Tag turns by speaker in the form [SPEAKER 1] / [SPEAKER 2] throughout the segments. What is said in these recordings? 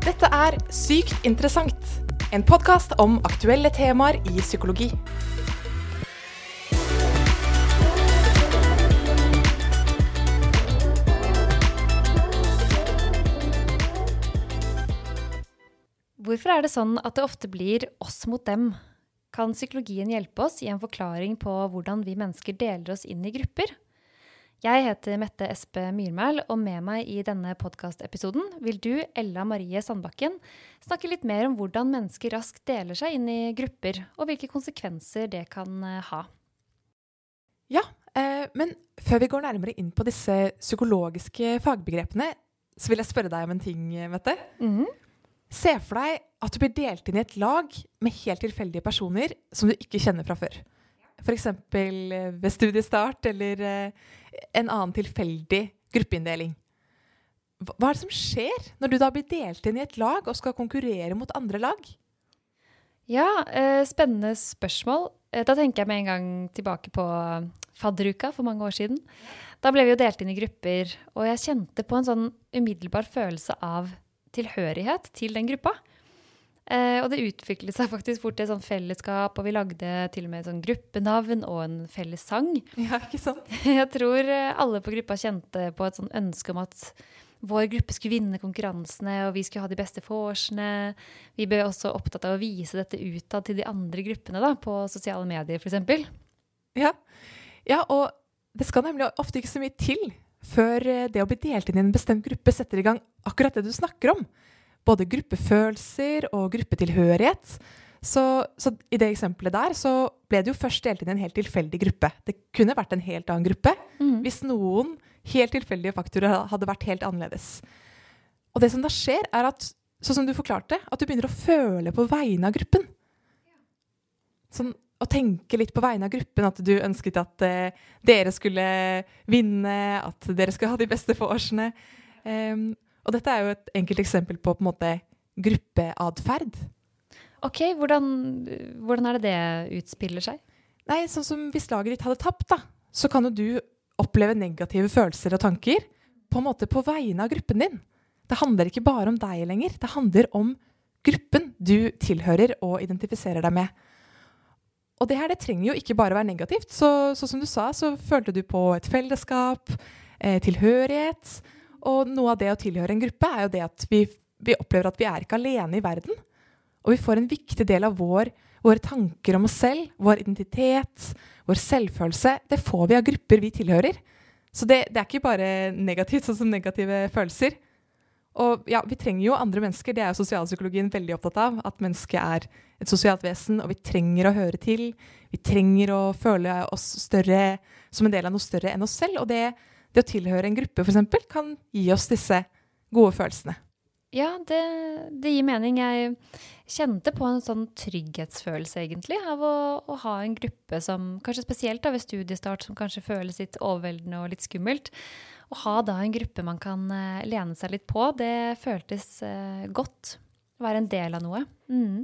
[SPEAKER 1] Dette er Sykt interessant, en podkast om aktuelle temaer i psykologi.
[SPEAKER 2] Hvorfor er det sånn at det ofte blir oss mot dem? Kan psykologien hjelpe oss i en forklaring på hvordan vi mennesker deler oss inn i grupper? Jeg heter Mette Espe Myrmæl, og med meg i denne podkastepisoden vil du, Ella Marie Sandbakken, snakke litt mer om hvordan mennesker raskt deler seg inn i grupper, og hvilke konsekvenser det kan eh, ha.
[SPEAKER 1] Ja, eh, men før vi går nærmere inn på disse psykologiske fagbegrepene, så vil jeg spørre deg om en ting, Mette.
[SPEAKER 2] Mm -hmm.
[SPEAKER 1] Se for deg at du blir delt inn i et lag med helt tilfeldige personer som du ikke kjenner fra før. F.eks. Eh, ved studiestart eller eh, en annen tilfeldig gruppeinndeling. Hva er det som skjer når du da blir delt inn i et lag og skal konkurrere mot andre lag?
[SPEAKER 2] Ja, eh, spennende spørsmål. Da tenker jeg med en gang tilbake på fadderuka for mange år siden. Da ble vi jo delt inn i grupper, og jeg kjente på en sånn umiddelbar følelse av tilhørighet til den gruppa. Eh, og det utviklet seg faktisk fort til et sånt fellesskap, og vi lagde til og med et sånn gruppenavn og en felles sang.
[SPEAKER 1] Ja, ikke sant?
[SPEAKER 2] Jeg tror eh, alle på gruppa kjente på et sånt ønske om at vår gruppe skulle vinne konkurransene, og vi skulle ha de beste vorsene. Vi ble også opptatt av å vise dette utad til de andre gruppene da, på sosiale medier, f.eks.
[SPEAKER 1] Ja. ja, og det skal nemlig ofte ikke så mye til før eh, det å bli delt inn i en bestemt gruppe setter i gang akkurat det du snakker om. Både gruppefølelser og gruppetilhørighet. Så, så, i det eksempelet der så ble det jo først delt inn i en helt tilfeldig gruppe. Det kunne vært en helt annen gruppe mm. hvis noen helt tilfeldige faktorer hadde vært helt annerledes. Og det som da skjer, er at sånn som du forklarte, at du begynner å føle på vegne av gruppen. Sånn, å tenke litt på vegne av gruppen, at du ønsket at uh, dere skulle vinne, at dere skulle ha de beste vorsene. Um, og dette er jo et enkelt eksempel på på en måte gruppeatferd.
[SPEAKER 2] Ok, hvordan, hvordan, er det det utspiller seg?
[SPEAKER 1] Nei, sånn som Hvis laget ditt hadde tapt, da, så kan jo du oppleve negative følelser og tanker på en måte på vegne av gruppen din. Det handler ikke bare om deg lenger. Det handler om gruppen du tilhører og identifiserer deg med. Og det her det trenger jo ikke bare være negativt. Så, så som du sa, så følte du på et fellesskap, eh, tilhørighet. Og noe av det å tilhøre en gruppe er jo det at vi, vi, opplever at vi er ikke alene i verden. Og vi får en viktig del av vår, våre tanker om oss selv, vår identitet, vår selvfølelse. Det får vi av grupper vi tilhører. Så det, det er ikke bare negativt, sånn som negative følelser. Og ja, vi trenger jo andre mennesker, det er jo sosialpsykologien veldig opptatt av. At mennesket er et sosialt vesen, og vi trenger å høre til. Vi trenger å føle oss større som en del av noe større enn oss selv. Og det, det å tilhøre en gruppe f.eks. kan gi oss disse gode følelsene.
[SPEAKER 2] Ja, det, det, gir mening. Jeg kjente på en sånn trygghetsfølelse, egentlig, av å, å, ha en gruppe som kanskje spesielt da ved studiestart, som kanskje føles litt overveldende og litt skummelt. Å ha da en gruppe man kan uh, lene seg litt på, det føltes uh, godt. Å være en del av noe. Mm.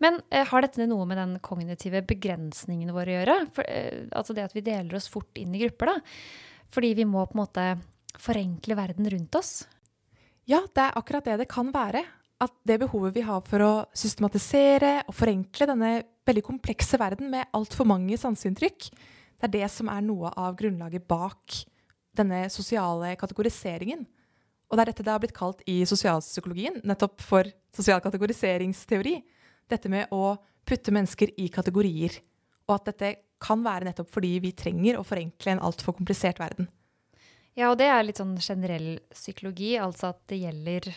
[SPEAKER 2] Men eh, har dette noe med den kognitive begrensningen vår å gjøre? For, altså det at vi deler oss fort inn i grupper, da. Fordi vi må på en måte forenkle verden rundt oss?
[SPEAKER 1] Ja, det er akkurat det det kan være. At det behovet vi har for å systematisere og forenkle denne veldig komplekse verden med altfor mange sanseinntrykk, det er det som er noe av grunnlaget bak denne sosiale kategoriseringen. Og det er dette det har blitt kalt i sosialpsykologien, nettopp for sosial kategoriseringsteori. Dette med å putte mennesker i kategorier. Og at dette kan være nettopp fordi vi trenger å forenkle en altfor komplisert verden.
[SPEAKER 2] Ja, og det er litt sånn generell psykologi, altså at det gjelder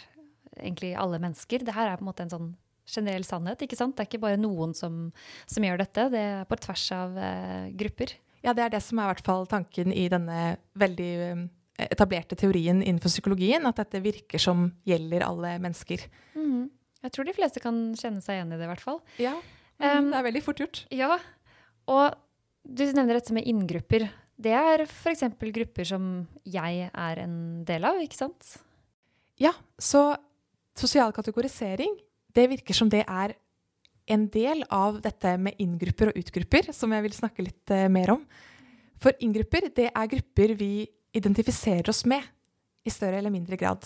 [SPEAKER 2] egentlig alle mennesker. Det her er på en måte en sånn generell sannhet, ikke sant? Det er ikke bare noen som, som gjør dette, det er på tvers av eh, grupper.
[SPEAKER 1] Ja, det er det som er i hvert fall tanken i denne veldig um, etablerte teorien innenfor psykologien, at dette virker som gjelder alle mennesker.
[SPEAKER 2] Mm. Jeg tror de fleste kan kjenne seg igjen i det, i hvert fall.
[SPEAKER 1] Ja, um, det er veldig fort gjort.
[SPEAKER 2] Ja, og du nevner dette med inngrupper. Det er f.eks. grupper som jeg er en del av, ikke sant?
[SPEAKER 1] Ja, så sosial kategorisering, det virker som det er en del av dette med inngrupper og utgrupper, som jeg vil snakke litt uh, mer om. For inngrupper, det er grupper vi identifiserer oss med i større eller mindre grad.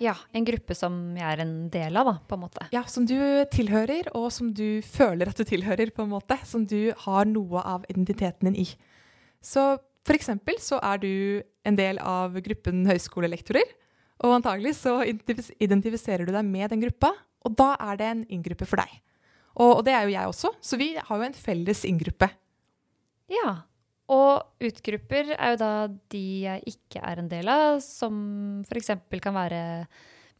[SPEAKER 2] Ja, en gruppe som jeg er en del av, da, på en måte.
[SPEAKER 1] Ja, Som du tilhører, og som du føler at du tilhører, på en måte. Som du har noe av identiteten din i. Så for eksempel så er du en del av gruppen høyskolelektorer. Og antagelig så identifiserer du deg med den gruppa, og da er det en inngruppe for deg. Og, og det er jo jeg også, så vi har jo en felles inngruppe.
[SPEAKER 2] Ja, og utgrupper er jo da de jeg ikke er en del av, som f.eks. kan være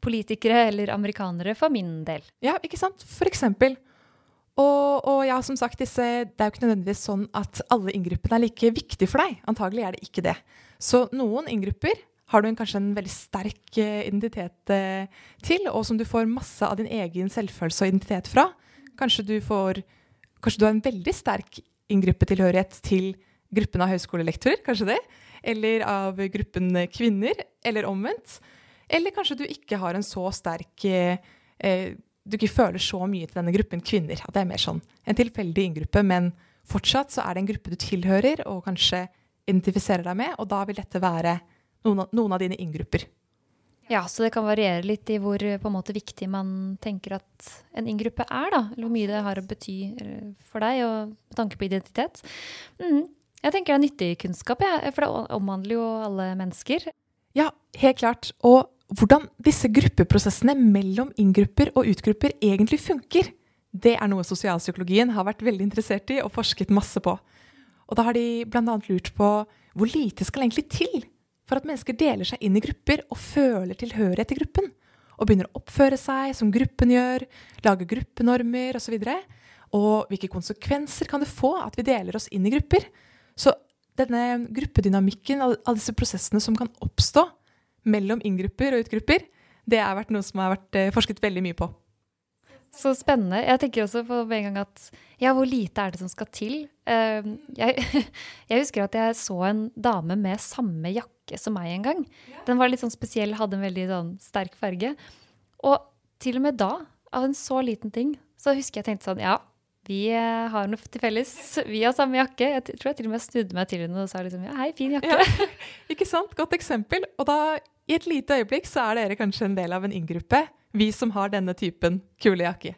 [SPEAKER 2] politikere eller amerikanere for min del.
[SPEAKER 1] Ja, ikke sant? For eksempel. Og, og, ja, som sagt, disse, det er jo ikke nødvendigvis sånn at alle inngruppene er like viktige for deg. Antagelig er det ikke det. Så noen inngrupper har du en, kanskje en veldig sterk eh, identitet eh, til, og som du får masse av din egen selvfølelse og identitet fra. Kanskje du, får, kanskje du har en veldig sterk inngruppetilhørighet til gruppen av høyskolelektorer, kanskje det? Eller av gruppen kvinner, eller omvendt. Eller kanskje du ikke har en så sterk eh, eh Du ikke føler så mye til denne gruppen kvinner. At det er mer sånn en tilfeldig inngruppe, men fortsatt så er det en gruppe du tilhører og kanskje identifiserer deg med, og da vil dette være noen av, noen av dine inngrupper.
[SPEAKER 2] Ja, så det kan variere litt i hvor på en måte viktig man tenker at en inngruppe er, da. Eller hvor mye det har å bety eh, for deg, og med tanke på identitet. Mm. Jeg tenker det er nyttig kunnskap, ja, for det omhandler jo alle mennesker.
[SPEAKER 1] Ja, helt klart. Og hvordan disse gruppeprosessene mellom inngrupper og utgrupper egentlig funker, det er noe sosialpsykologien har vært veldig interessert i og forsket masse på. Og da har de bl.a. lurt på hvor lite skal egentlig til for at mennesker deler seg inn i grupper og føler tilhørighet til gruppen. Og begynner å oppføre seg som gruppen gjør, lage gruppenormer osv. Og, så og hvilke konsekvenser kan det få at vi deler oss inn i grupper? Så denne gruppedynamikken, alle disse prosessene som kan oppstå mellom inngrupper og utgrupper, det har vært noe som har vært eh, forsket veldig mye på.
[SPEAKER 2] Så spennende. Jeg tenker også på en gang at ja, hvor lite er det som skal til? Ehm, jeg, jeg, husker at jeg så en dame med samme jakke som meg en gang. Den var litt sånn spesiell, hadde en veldig sånn sterk farge. Og til og med da, av en så liten ting, så husker jeg tenkte sånn ja, vi eh, har noe til felles. Vi har samme jakke. Jeg tror jeg til og med snudde meg til henne og sa liksom ja, hei, fin jakke. Ja,
[SPEAKER 1] ikke sant? Godt eksempel. Og da, i et lite øyeblikk, så er dere kanskje en del av en inngruppe vi som har denne typen kule jakke.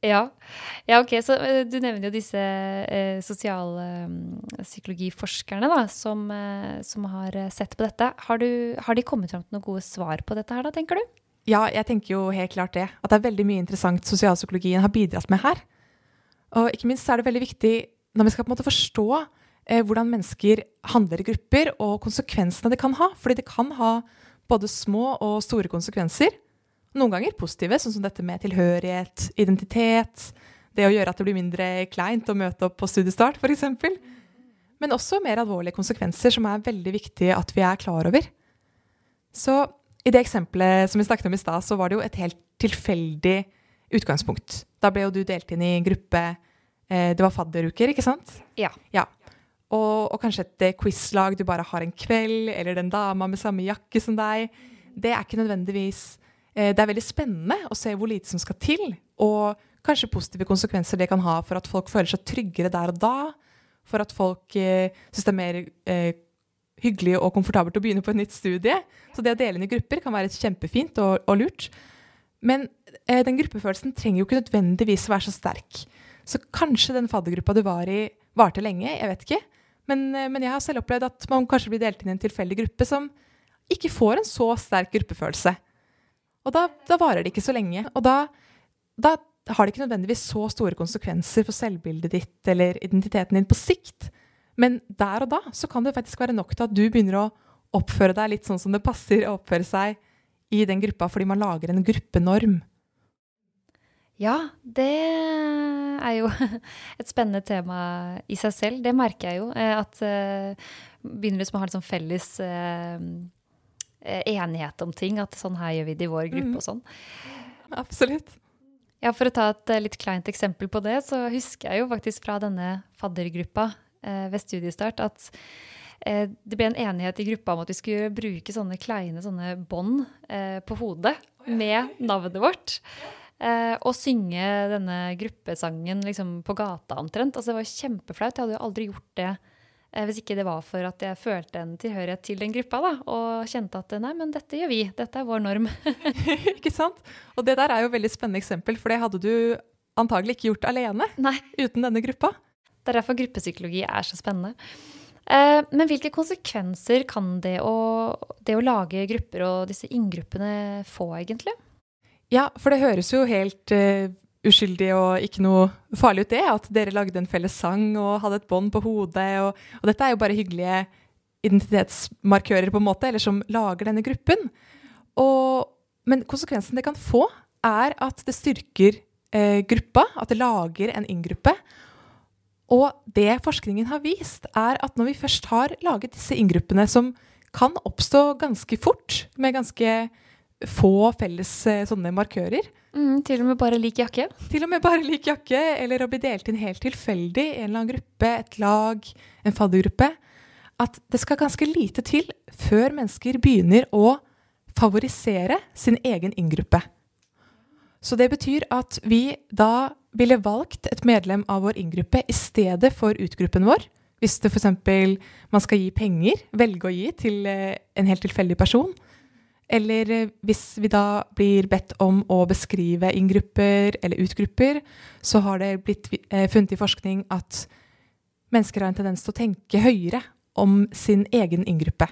[SPEAKER 2] Ja. ja, ok. Så uh, du nevner jo disse eh, sosialpsykologiforskerne da, som, eh, som, har sett på dette. Har, du, har, de kommet fram til noen gode svar på dette her, da, tenker du?
[SPEAKER 1] Ja, jeg tenker jo helt klart det. At det er veldig mye interessant sosialpsykologien har bidratt med her. Og ikke minst er det veldig viktig når vi skal på en måte forstå hvordan mennesker handler i grupper, og konsekvensene det kan ha. Fordi det kan ha både små og store konsekvenser. Noen ganger positive, sånn som dette med tilhørighet, identitet, det å gjøre at det blir mindre kleint å møte opp på studiestart, f.eks. Men også mer alvorlige konsekvenser som er veldig viktige at vi er klar over. Så i det eksempelet som vi snakket om i stad, så var det jo et helt tilfeldig utgangspunkt. Da ble jo du delt inn i gruppe eh, Det var fadderuker, ikke sant?
[SPEAKER 2] Ja.
[SPEAKER 1] ja. Og, og, kanskje et eh, quizlag du bare har en kveld, eller den dama med samme jakke som deg. Det er ikke nødvendigvis Eh, det er veldig spennende å se hvor lite som skal til, og kanskje positive konsekvenser det kan ha for at folk føler seg tryggere der og da, for at folk eh, syns det er mer eh, hyggelig og komfortabelt å begynne på et nytt studie. Så det å dele inn i grupper kan være kjempefint og, og lurt. Men den gruppefølelsen trenger jo ikke nødvendigvis å være så sterk. Så kanskje den faddergruppa du var i, varte lenge. Jeg vet ikke. Men, eh, men, jeg har selv opplevd at man kanskje blir delt inn i en tilfeldig gruppe som ikke får en så sterk gruppefølelse. Og da, da, varer det ikke så lenge. Og da, da, har det ikke nødvendigvis så store konsekvenser for selvbildet ditt eller identiteten din på sikt. Men der og da så kan det faktisk være nok til at du begynner å oppføre deg litt sånn som det passer å oppføre seg i den gruppa, fordi man lager en gruppenorm.
[SPEAKER 2] Ja, det er jo et spennende tema i seg selv. Det merker jeg jo. Eh, at uh, begynner liksom å ha en sånn felles Eh, enighet om ting. At sånn her gjør vi det i vår gruppe mm. og sånn.
[SPEAKER 1] Absolutt.
[SPEAKER 2] Ja, For å ta et eh, litt kleint eksempel på det, så husker jeg jo faktisk fra denne faddergruppa eh, ved studiestart at eh, det ble en enighet i gruppa om at vi skulle bruke sånne kleine sånne bånd eh, på hodet med navnet vårt. Eh, og synge denne gruppesangen liksom, på gata omtrent. Altså, det var kjempeflaut. Jeg hadde jo aldri gjort det Eh, hvis ikke det var for at jeg følte en tilhørighet til den gruppa, da, og kjente at nei, men dette gjør vi, dette er vår norm.
[SPEAKER 1] ikke sant? Og det der er jo et veldig spennende eksempel, for det hadde du antagelig ikke gjort alene
[SPEAKER 2] nei.
[SPEAKER 1] uten denne gruppa.
[SPEAKER 2] Det er derfor gruppepsykologi er så spennende. Eh, men hvilke konsekvenser kan det å, det å lage grupper og disse inngruppene få, egentlig?
[SPEAKER 1] Ja, for det høres jo helt uh, uskyldig og ikke noe farlig ut, det. At dere lagde en felles sang og hadde et bånd på hodet. Og, og, dette er jo bare hyggelige identitetsmarkører, på en måte, eller som lager denne gruppen. Og, men konsekvensen det kan få, er at det styrker eh, gruppa, at det lager en inngruppe. Og det forskningen har vist, er at når vi først har laget disse inngruppene, som kan oppstå ganske fort, med ganske få felles eh, sånne markører,
[SPEAKER 2] Mm, til og med bare lik jakke?
[SPEAKER 1] Til og med bare lik jakke, eller å bli delt inn helt tilfeldig i en eller annen gruppe, et lag, en faddergruppe. At det skal ganske lite til før mennesker begynner å favorisere sin egen inngruppe. Så det betyr at vi da ville valgt et medlem av vår inngruppe i stedet for utgruppen vår. Hvis det f.eks. man skal gi penger, velge å gi til eh, en helt tilfeldig person eller eh, hvis vi da blir bedt om å beskrive inngrupper eller utgrupper, så har det blitt eh, funnet i forskning at mennesker har en tendens til å tenke høyere om sin egen inngruppe.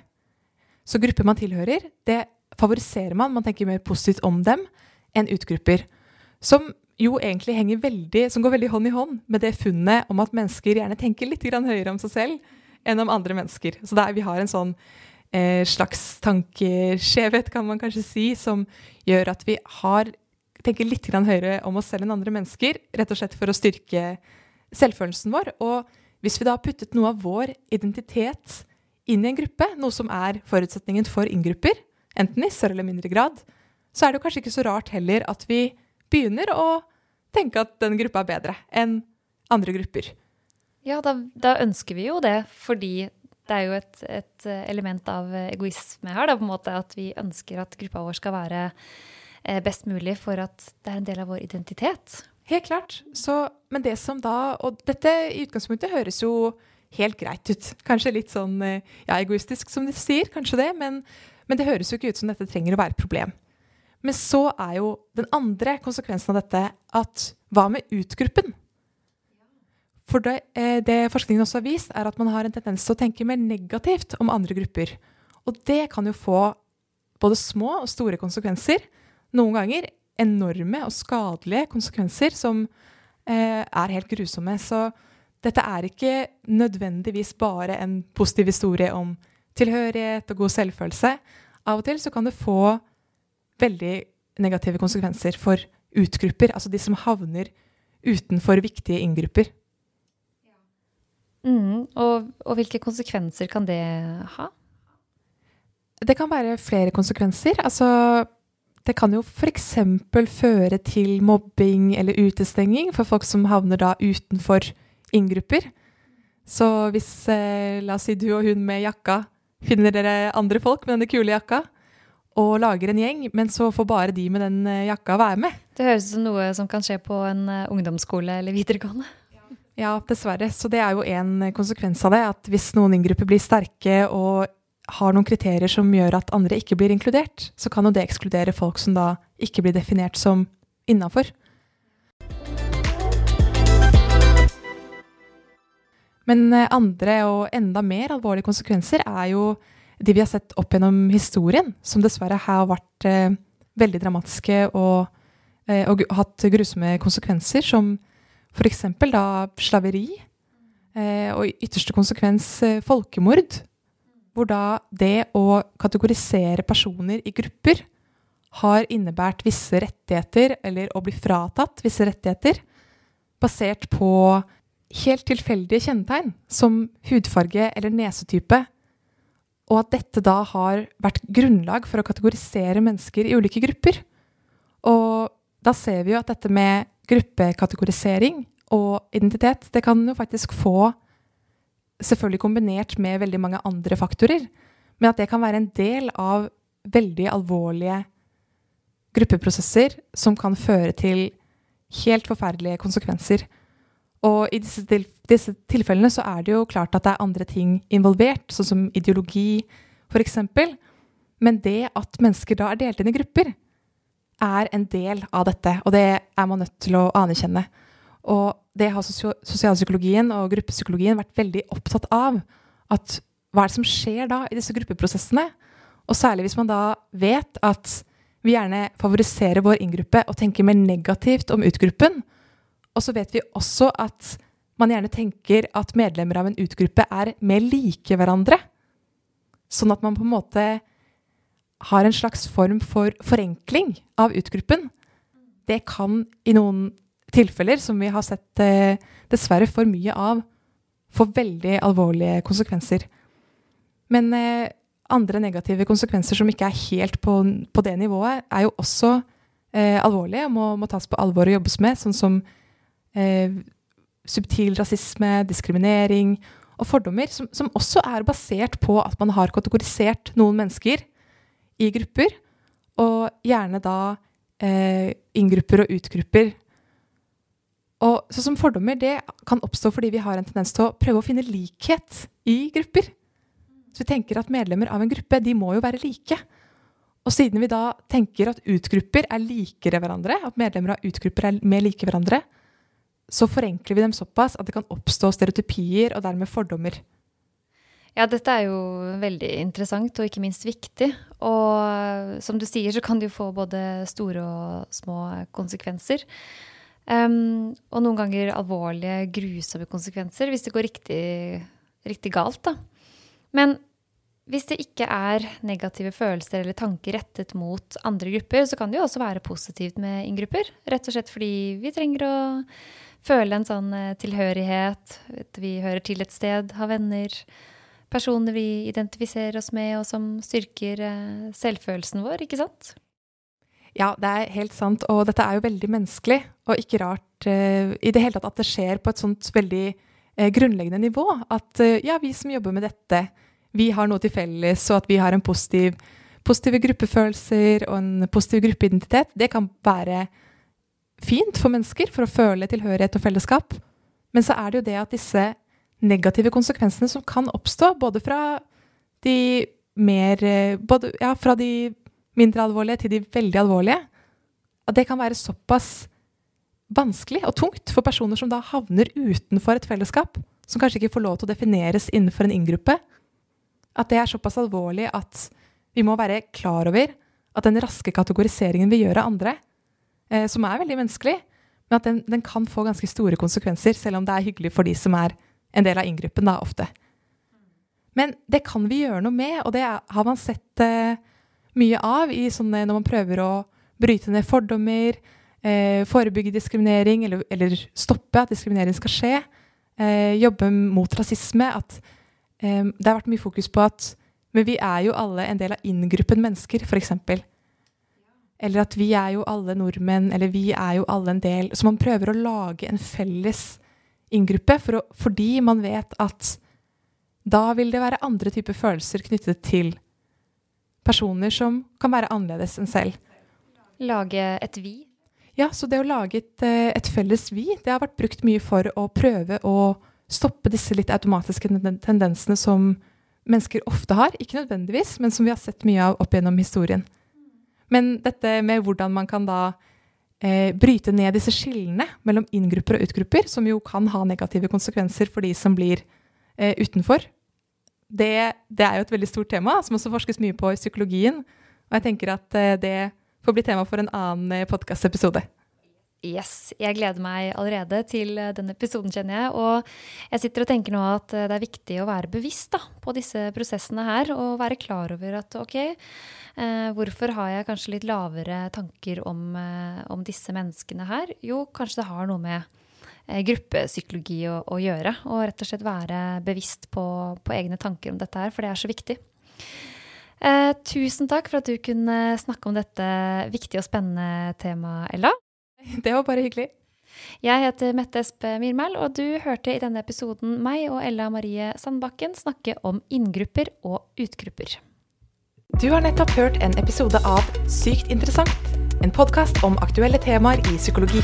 [SPEAKER 1] Så grupper man tilhører, det favoriserer man, man tenker mer positivt om dem enn utgrupper. Som jo egentlig henger veldig, som går veldig hånd i hånd med det funnet om at mennesker gjerne tenker litt høyere om seg selv enn om andre mennesker. Så der vi har en sånn eh, slags tankeskjevhet, kan man kanskje si, som gjør at vi har, tenker litt høyere om oss selv enn andre mennesker, rett og slett for å styrke selvfølelsen vår. Og hvis vi da har puttet noe av vår identitet inn i en gruppe, noe som er forutsetningen for inngrupper, enten i større eller mindre grad, så er det kanskje ikke så rart heller at vi begynner å tenke at den gruppa er bedre enn andre grupper.
[SPEAKER 2] Ja, da, da, ønsker vi jo det, fordi det er jo et, et, eh, element av egoisme her, da, på en måte at vi ønsker at gruppa vår skal være eh, best mulig for at det er en del av vår identitet.
[SPEAKER 1] Helt klart. Så, men det som da Og dette i utgangspunktet høres jo helt greit ut. Kanskje litt sånn eh, ja, egoistisk, som de sier, kanskje det, men, men det høres jo ikke ut som dette trenger å være et problem. Men så er jo den andre konsekvensen av dette at hva med utgruppen? For det, eh, det, forskningen også har vist, er at man har en tendens til å tenke mer negativt om andre grupper. Og det kan jo få både små og store konsekvenser. Noen ganger enorme og skadelige konsekvenser som eh, er helt grusomme. Så dette er ikke nødvendigvis bare en positiv historie om tilhørighet og god selvfølelse. Av og til så kan det få veldig negative konsekvenser for utgrupper, altså de som havner utenfor viktige inngrupper.
[SPEAKER 2] Mm, og, og, hvilke konsekvenser kan det ha?
[SPEAKER 1] Det kan være flere konsekvenser. Altså, det kan jo f.eks. føre til mobbing eller utestenging for folk som havner da utenfor inngrupper. Så hvis, eh, la oss si du og hun med jakka finner dere andre folk med denne kule jakka, og lager en gjeng, men så får bare de med den eh, jakka være med.
[SPEAKER 2] Det høres ut som noe som kan skje på en uh, ungdomsskole eller videregående.
[SPEAKER 1] Ja, dessverre. Så det er jo en konsekvens av det. At hvis noen inngrupper blir sterke og har noen kriterier som gjør at andre ikke blir inkludert, så kan jo det ekskludere folk som da ikke blir definert som innafor. Men eh, andre og enda mer alvorlige konsekvenser er jo de vi har sett opp gjennom historien, som dessverre har vært eh, veldig dramatiske og, eh, og hatt grusomme konsekvenser, som F.eks. da slaveri, eh, og i ytterste konsekvens eh, folkemord. Hvor da det å kategorisere personer i grupper har innebært visse rettigheter, eller å bli fratatt visse rettigheter, basert på helt tilfeldige kjennetegn, som hudfarge eller nesetype, og at dette da har vært grunnlag for å kategorisere mennesker i ulike grupper. Og da ser vi jo at dette med gruppekategorisering og identitet, det kan jo faktisk få Selvfølgelig kombinert med veldig mange andre faktorer, men at det kan være en del av veldig alvorlige gruppeprosesser som kan føre til helt forferdelige konsekvenser. Og i disse, til, disse tilfellene så er det jo klart at det er andre ting involvert, sånn som ideologi f.eks. Men det at mennesker da er delt inn i grupper, er en del av dette. Og det er man nødt til å anerkjenne. Og det har sosialpsykologien og gruppepsykologien vært veldig opptatt av. At hva er det som skjer da i disse gruppeprosessene? Og særlig hvis man da vet at vi gjerne favoriserer vår inngruppe og tenker mer negativt om utgruppen. Og så vet vi også at man gjerne tenker at medlemmer av en utgruppe er mer like hverandre. Sånn at man på en måte har en slags form for forenkling av utgruppen. Det kan i noen tilfeller, som vi har sett eh, dessverre for mye av, få veldig alvorlige konsekvenser. Men eh, andre negative konsekvenser som ikke er helt på, på det nivået, er jo også eh, alvorlige og må, må, tas på alvor og jobbes med, sånn som eh, subtil rasisme, diskriminering og fordommer, som, som, også er basert på at man har kategorisert noen mennesker i grupper, og gjerne da eh, inngrupper og utgrupper. Og så som fordommer det kan oppstå fordi vi har en tendens til å prøve å finne likhet i grupper. Så vi tenker at medlemmer av en gruppe de må jo være like. Og siden vi da tenker at utgrupper er likere hverandre, at medlemmer av utgrupper er mer like hverandre, så forenkler vi dem såpass at det kan oppstå stereotypier og dermed fordommer.
[SPEAKER 2] Ja, dette er jo veldig interessant og ikke minst viktig. Og som du sier, så kan det jo få både store og små konsekvenser. Um, og noen ganger alvorlige, grusomme konsekvenser hvis det går riktig, riktig galt. da. Men hvis det ikke er negative følelser eller tanker rettet mot andre grupper, så kan det jo også være positivt med inngrupper. Rett og slett fordi vi trenger å føle en sånn eh, tilhørighet. Vi hører til et sted, har venner. Personer vi identifiserer oss med, og som styrker eh, selvfølelsen vår, ikke sant?
[SPEAKER 1] Ja, det er helt sant. Og dette er jo veldig menneskelig, og ikke rart uh, i det hele tatt at det skjer på et sånt veldig uh, grunnleggende nivå. At uh, ja, vi som jobber med dette, vi har noe til felles, og at vi har en positiv, positive gruppefølelser og en positiv gruppeidentitet, det kan være fint for mennesker for å føle tilhørighet og fellesskap. Men så er det jo det at disse negative konsekvensene som kan oppstå, både fra de mer både, Ja, fra de mindre alvorlige til de veldig alvorlige, at det kan være såpass vanskelig og tungt for personer som da havner utenfor et fellesskap, som kanskje ikke får lov til å defineres innenfor en inngruppe, at det er såpass alvorlig at vi må være klar over at den raske kategoriseringen vi gjør av andre, eh, som er veldig menneskelig, men at den, den, kan få ganske store konsekvenser, selv om det er hyggelig for de som er en del av inngruppen, da, ofte. Men det kan vi gjøre noe med, og det har man sett eh, mye av sånne, når man prøver å bryte ned fordommer, eh, forebygge diskriminering, eller, eller, stoppe at diskriminering skal skje, eh, jobbe mot rasisme, at um, det har vært mye fokus på at Men vi er jo alle en del av inngruppen mennesker, f.eks. Eller at vi er jo alle nordmenn, eller vi er jo alle en del Så man prøver å lage en felles inngruppe for å, fordi man vet at da vil det være andre typer følelser knyttet til personer som kan være annerledes enn selv.
[SPEAKER 2] Lage et vi?
[SPEAKER 1] Ja, så det å lage et, eh, et felles vi, det har vært brukt mye for å prøve å stoppe disse litt automatiske tendensene som mennesker ofte har. Ikke nødvendigvis, men som vi har sett mye av opp gjennom historien. Men dette med hvordan man kan da eh, bryte ned disse skillene mellom inngrupper og utgrupper, som jo kan ha negative konsekvenser for de som blir eh, utenfor, det, det, er jo et veldig stort tema, som også forskes mye på i psykologien. Og jeg tenker at eh, det får bli tema for en annen eh, podkastepisode.
[SPEAKER 2] Yes, jeg gleder meg allerede til eh, den episoden, kjenner jeg. Og jeg sitter og tenker nå at eh, det er viktig å være bevisst da, på disse prosessene her. Og være klar over at ok, eh, hvorfor har jeg kanskje litt lavere tanker om, eh, om, disse menneskene her? Jo, kanskje det har noe med eh, gruppepsykologi å, å, gjøre. Og rett og slett være bevisst på, på, egne tanker om dette her, for det er så viktig. Eh, tusen takk for at du kunne snakke om dette viktige og spennende temaet, Ella.
[SPEAKER 1] Det var bare hyggelig.
[SPEAKER 2] Jeg heter Mette Espe Myrmæl, og du hørte i denne episoden meg og Ella Marie Sandbakken snakke om inngrupper og utgrupper.
[SPEAKER 1] Du har nettopp hørt en episode av Sykt interessant, en podkast om aktuelle temaer i psykologi.